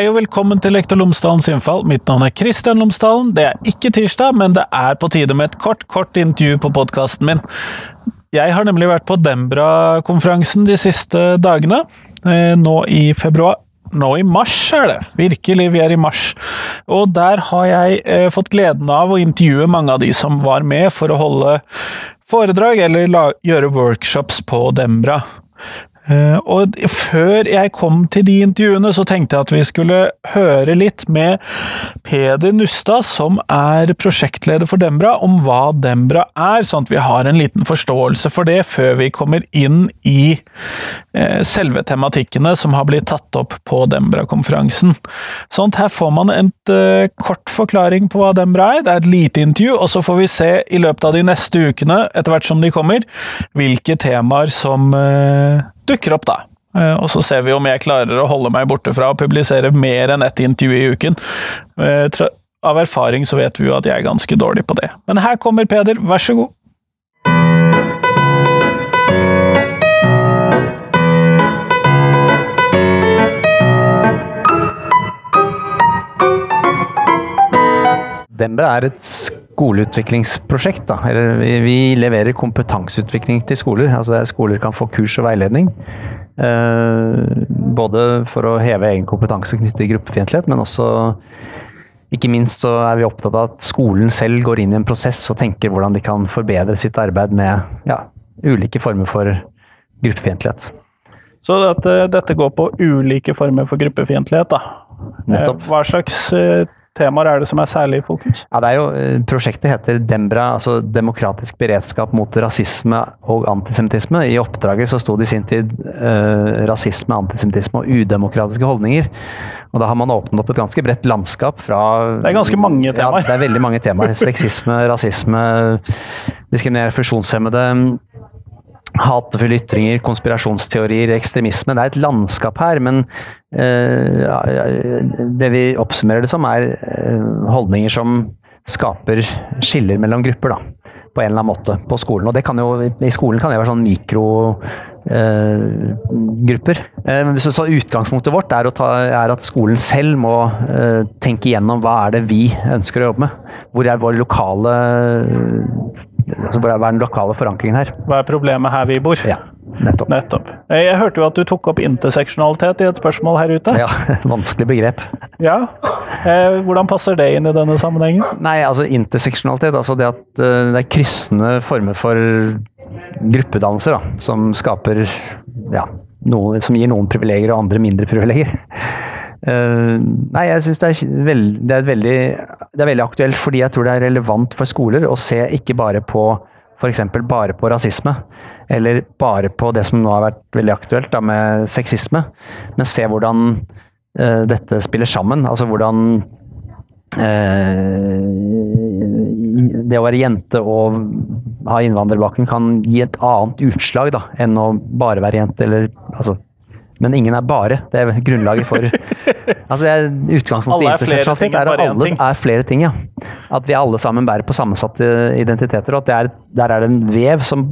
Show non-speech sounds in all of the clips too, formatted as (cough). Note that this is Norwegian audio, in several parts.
Hei og velkommen til Lektor Lomsdalens innfall. Mitt navn er Kristian Lomsdalen. Det er ikke tirsdag, men det er på tide med et kort, kort intervju på podkasten min. Jeg har nemlig vært på Dembra-konferansen de siste dagene, eh, nå i februar. Nå i mars er det. Virkelig, vi er i mars. Og der har jeg eh, fått gleden av å intervjue mange av de som var med for å holde foredrag eller gjøre workshops på Dembra. Eh, og før jeg kom til de intervjuene, så tenkte jeg at vi skulle høre litt med Peder Nustad, som er prosjektleder for Dembra, om hva Dembra er, sånn at vi har en liten forståelse for det før vi kommer inn i eh, selve tematikkene som har blitt tatt opp på Dembra-konferansen. Sånn her får man en uh, kort forklaring på hva Dembra er, det er et lite intervju, og så får vi se i løpet av de neste ukene, etter hvert som de kommer, hvilke temaer som dukker opp, da. Eh, og så ser vi om jeg klarer å holde meg borte fra å publisere mer enn ett intervju i uken. Eh, av erfaring så vet vi jo at jeg er ganske dårlig på det. Men her kommer Peder, vær så god. Dembra er et skoleutviklingsprosjekt. Da. Vi leverer kompetanseutvikling til skoler. Altså skoler kan få kurs og veiledning. Eh, både for å heve egen kompetanse knyttet til gruppefiendtlighet, men også ikke minst så er vi opptatt av at skolen selv går inn i en prosess og tenker hvordan de kan forbedre sitt arbeid med ja, ulike former for gruppefiendtlighet. Så dette, dette, går på ulike former for gruppefiendtlighet, da. Nettopp. Hva slags eh, temaer er det som er særlig i fokus? Ja, det er jo, eh, prosjektet heter Dembra, altså Demokratisk beredskap mot rasisme og antisemittisme. I oppdraget så sto det i sin tid eh, rasisme, antisemittisme og udemokratiske holdninger. Og da har man åpnet opp et ganske bredt landskap fra Det er ganske mange temaer. Ja, det er veldig mange temaer. (laughs) Sexisme, rasisme, diskriminere funksjonshemmede hatefulle ytringer, konspirasjonsteorier, ekstremisme. Det er et landskap her, men uh, det vi oppsummerer det som, er uh, holdninger som skaper skiller mellom grupper, da. På en eller annen måte på skolen. Og det kan jo, i skolen kan det være sånn mikro grupper. Uh, så, så, Utgangspunktet vårt er, ta, er, at skolen selv må uh, tenke igjennom hva er det vi ønsker å jobbe med. Hvor er vår lokale altså, Hva er den lokale forankringen her? Hva er problemet her vi bor? Ja, nettopp. nettopp. Jeg hørte jo at du tok opp interseksjonalitet i et spørsmål her ute. Ja, (laughs) vanskelig begrep. Ja, eh, Hvordan passer det inn i denne sammenhengen? Nei, altså Interseksjonalitet, altså det at det er kryssende former for gruppedannelser da, som skaper ja, noe, som gir noen privilegier og andre mindre privilegier. Uh, nei, jeg syns det, det, er veldig, det er veldig aktuelt fordi jeg tror det er relevant for skoler å se ikke bare på f.eks. bare på rasisme, eller bare på det som nå har vært veldig aktuelt da, med sexisme, men se hvordan uh, dette spiller sammen. Altså hvordan uh, det å være jente og ha innvandrerbakgrunn kan gi et annet utslag da, enn å bare være jente, eller altså men ingen er bare. Det er grunnlaget for (laughs) altså det er Utgangspunktet i ting. er at alle er flere ting. ja. At vi alle sammen bærer på sammensatte identiteter. og at er, Der er det en vev som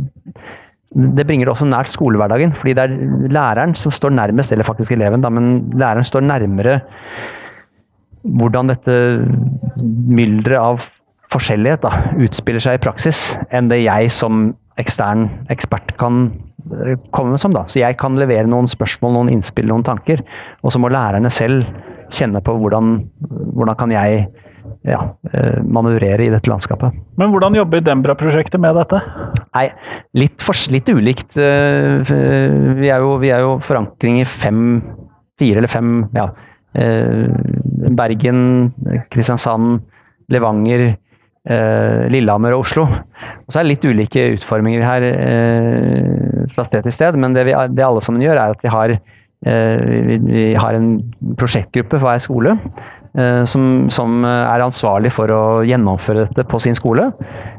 Det bringer det også nært skolehverdagen. fordi det er læreren som står nærmest, eller faktisk eleven, da, men læreren står nærmere hvordan dette mylderet av forskjellighet da, utspiller seg i praksis, enn det jeg som ekstern ekspert kan komme komme som. da. Så jeg kan levere noen spørsmål, noen innspill, noen tanker. Og så må lærerne selv kjenne på hvordan, hvordan kan jeg ja, eh, manøvrere i dette landskapet. Men hvordan jobber Dembra-prosjektet med dette? Nei, litt, for, litt ulikt. Eh, vi er, jo, vi er, jo, forankring i fem, fire eller fem ja, Bergen, Kristiansand, Levanger, eh, Lillehammer og Oslo. Og så er det litt ulike utforminger her eh, fra sted til sted, men det, vi, det, alle sammen gjør, er at vi har, eh, vi, vi har en prosjektgruppe for hver skole. Eh, som, som, er ansvarlig for å gjennomføre dette på sin skole.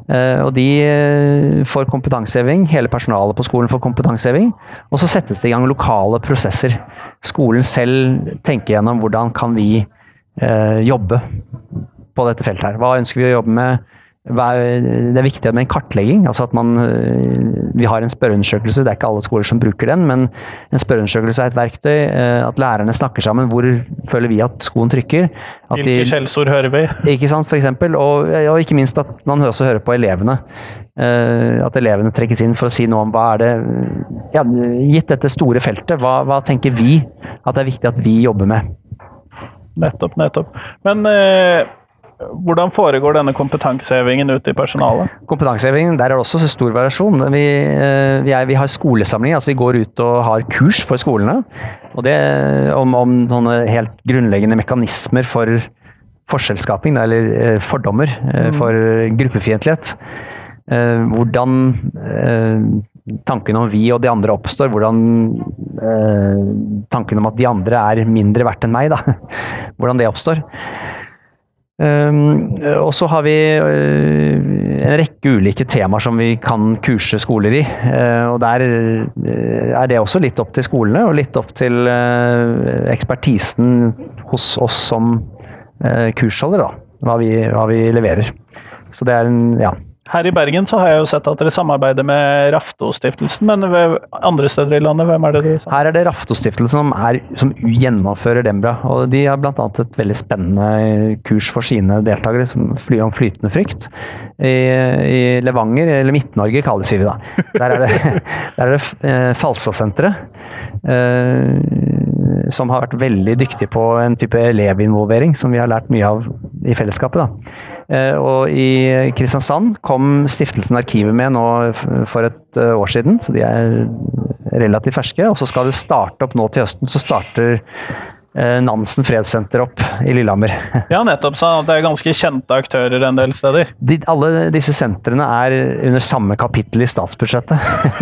Eh, og de eh, får kompetanseheving, hele personalet på skolen får kompetanseheving. Og så settes det i gang lokale prosesser. Skolen selv tenker gjennom hvordan kan vi jobbe på dette feltet her. Hva ønsker vi å jobbe med? Det er viktig med en kartlegging. altså at man, Vi har en spørreundersøkelse, det er ikke alle skoler som bruker den, men en spørreundersøkelse er et verktøy. At lærerne snakker sammen. Hvor føler vi at skoen trykker? At Hvilke skjellsord hører vi? (laughs) Ikke sant, for eksempel, og, og ikke minst at man også hører på elevene. At elevene trekkes inn for å si noe om hva er det ja, Gitt dette store feltet, hva, hva tenker vi at det er viktig at vi jobber med? Nettopp, nettopp. Men eh, hvordan foregår denne kompetansehevingen ute i personalet? Kompetansehevingen, Der er det også stor variasjon. Vi, eh, vi, er, vi har skolesamling, altså vi går ut og har kurs for skolene. Og det om, om sånne helt grunnleggende mekanismer for forskjellsskaping, eller eh, fordommer, mm. for gruppefiendtlighet. Hvordan tanken om vi og de andre oppstår. Hvordan eh, tanken om at de andre er mindre verdt enn meg, da. (laughs) Hvordan det oppstår. Um, og så har vi uh, en rekke ulike temaer som vi kan kurse skoler i. Uh, og der uh, er det også litt opp til skolene, og litt opp til ekspertisen hos oss som kursholdere, da. Hva vi, hva vi leverer. Så det er en, ja. Her i Bergen så har jeg jo sett at dere samarbeider med Raftostiftelsen, men andre steder i landet, hvem er det dere sa? Her er det Raftostiftelsen som, som gjennomfører Dembra. og De har bl.a. et veldig spennende kurs for sine deltakere som fly om flytende frykt. I, i Levanger, eller Midt-Norge kalles vi da. Der er det, (laughs) der er det eh, Falsasenteret. Eh, som har vært veldig dyktig på en type elevinvolvering som vi har lært mye av i fellesskapet. da. Eh, og i Kristiansand kom Stiftelsen Arkivet med nå for et eh, år siden, så de er relativt ferske. Og så skal det starte opp nå til høsten, så starter eh, Nansen fredssenter opp i Lillehammer. (laughs) Ja, nettopp. Så det er ganske kjente aktører en del steder? De, alle disse sentrene er under samme kapittel i statsbudsjettet.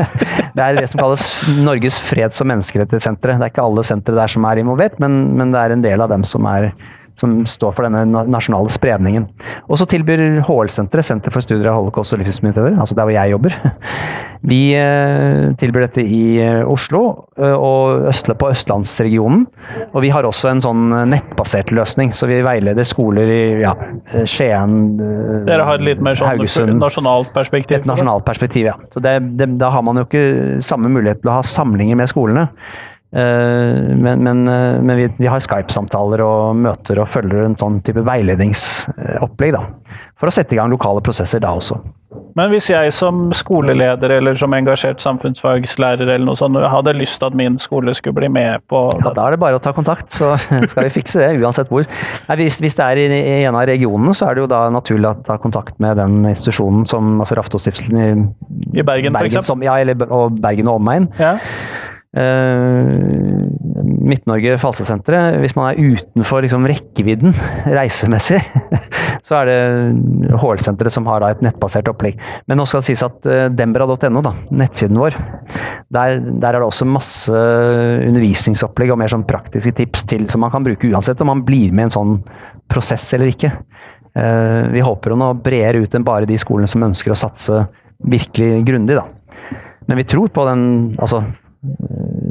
(laughs) det er det som kalles Norges freds- og menneskerettighetssentre. Det er ikke alle sentre der som er involvert, men, men det er en del av dem som er som står for denne nasjonale spredningen. Og så tilbyr HL-senteret, Senter for studier av holocaust og livssynsminoriteter, altså der hvor jeg jobber, (laughs) vi eh, tilbyr dette i eh, Oslo eh, og Østle på østlandsregionen. Og vi har også en sånn nettbasert løsning, så vi veileder skoler i ja, Skien, Dere har et litt mer sånn Haugesund. nasjonalt perspektiv? Et nasjonalt perspektiv, ja. Så det, det, da har man jo ikke samme mulighet til å ha samlinger med skolene. Eh, men, men, eh, men vi, vi, har Skype-samtaler og møter og følger en sånn type veiledningsopplegg. da, For å sette i gang lokale prosesser da også. Men hvis jeg som skoleleder eller som engasjert samfunnsfagslærer eller noe sånt, hadde lyst til at min skole skulle bli med på Ja, Da er det bare å ta kontakt, så (laughs) skal vi fikse det, uansett hvor. Nei, hvis, hvis, det er i, i, en av regionene, så er det jo da naturlig å ta kontakt med den institusjonen som altså Raftostiftelsen i, I Bergen, Bergen som, ja, eller, og Bergen og omegn. Ja. Uh, Midt-Norge Falsesenteret, hvis man er utenfor liksom, rekkevidden (laughs) reisemessig, (laughs) så er det HL-senteret som har da, et nettbasert opplegg. Men nå skal det sies at uh, dembra.no, nettsiden vår, der, der, er det også masse undervisningsopplegg og mer sånn praktiske tips til, som man kan bruke uansett om man blir med i en sånn prosess eller ikke. Uh, vi håper å nå bredere ut enn bare de skolene som ønsker å satse virkelig grundig, da. Men vi tror på den altså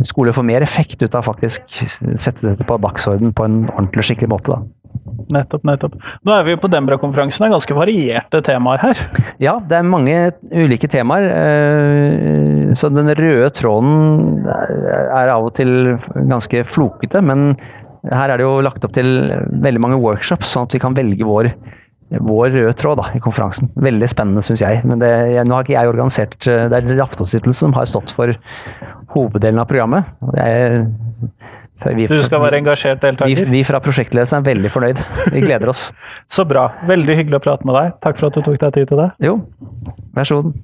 skole får mer effekt ut av faktisk sette dette på dagsorden på en ordentlig skikkelig måte. da. Nettopp, nettopp. Nå er vi jo på Dembra-konferansen, det er ganske varierte temaer her? Ja, det er mange ulike temaer. Eh, så den røde tråden er av og til ganske flokete, men her er det jo lagt opp til veldig mange workshops, sånn at vi kan velge vår vår røde tråd da, i konferansen. Veldig spennende, syns jeg. Men det, jeg, nå har ikke jeg organisert eh, Det er Raftostiftelsen som har stått for hoveddelen av programmet. Er, vi, du skal være engasjert deltaker? Vi, vi fra prosjektledelsen er veldig fornøyd. Vi gleder oss. (laughs) så bra. Veldig hyggelig å prate med deg. Takk for at du tok deg tid til det. Jo, vær så god.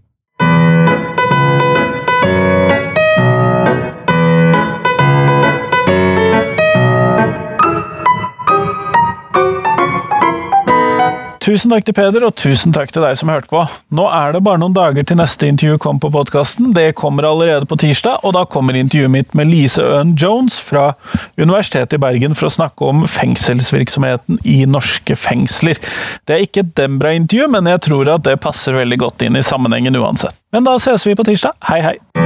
Tusen takk til Peder, og tusen takk til deg som hørte på. Nå er det bare noen dager til neste intervju kommer på podkasten. Det kommer allerede på tirsdag, og da kommer intervjuet mitt med Lise Øen Jones fra Universitetet i Bergen for å snakke om fengselsvirksomheten i norske fengsler. Det er ikke et Dembra-intervju, men jeg tror at det passer veldig godt inn i sammenhengen uansett. Men da ses vi på tirsdag. Hei, hei!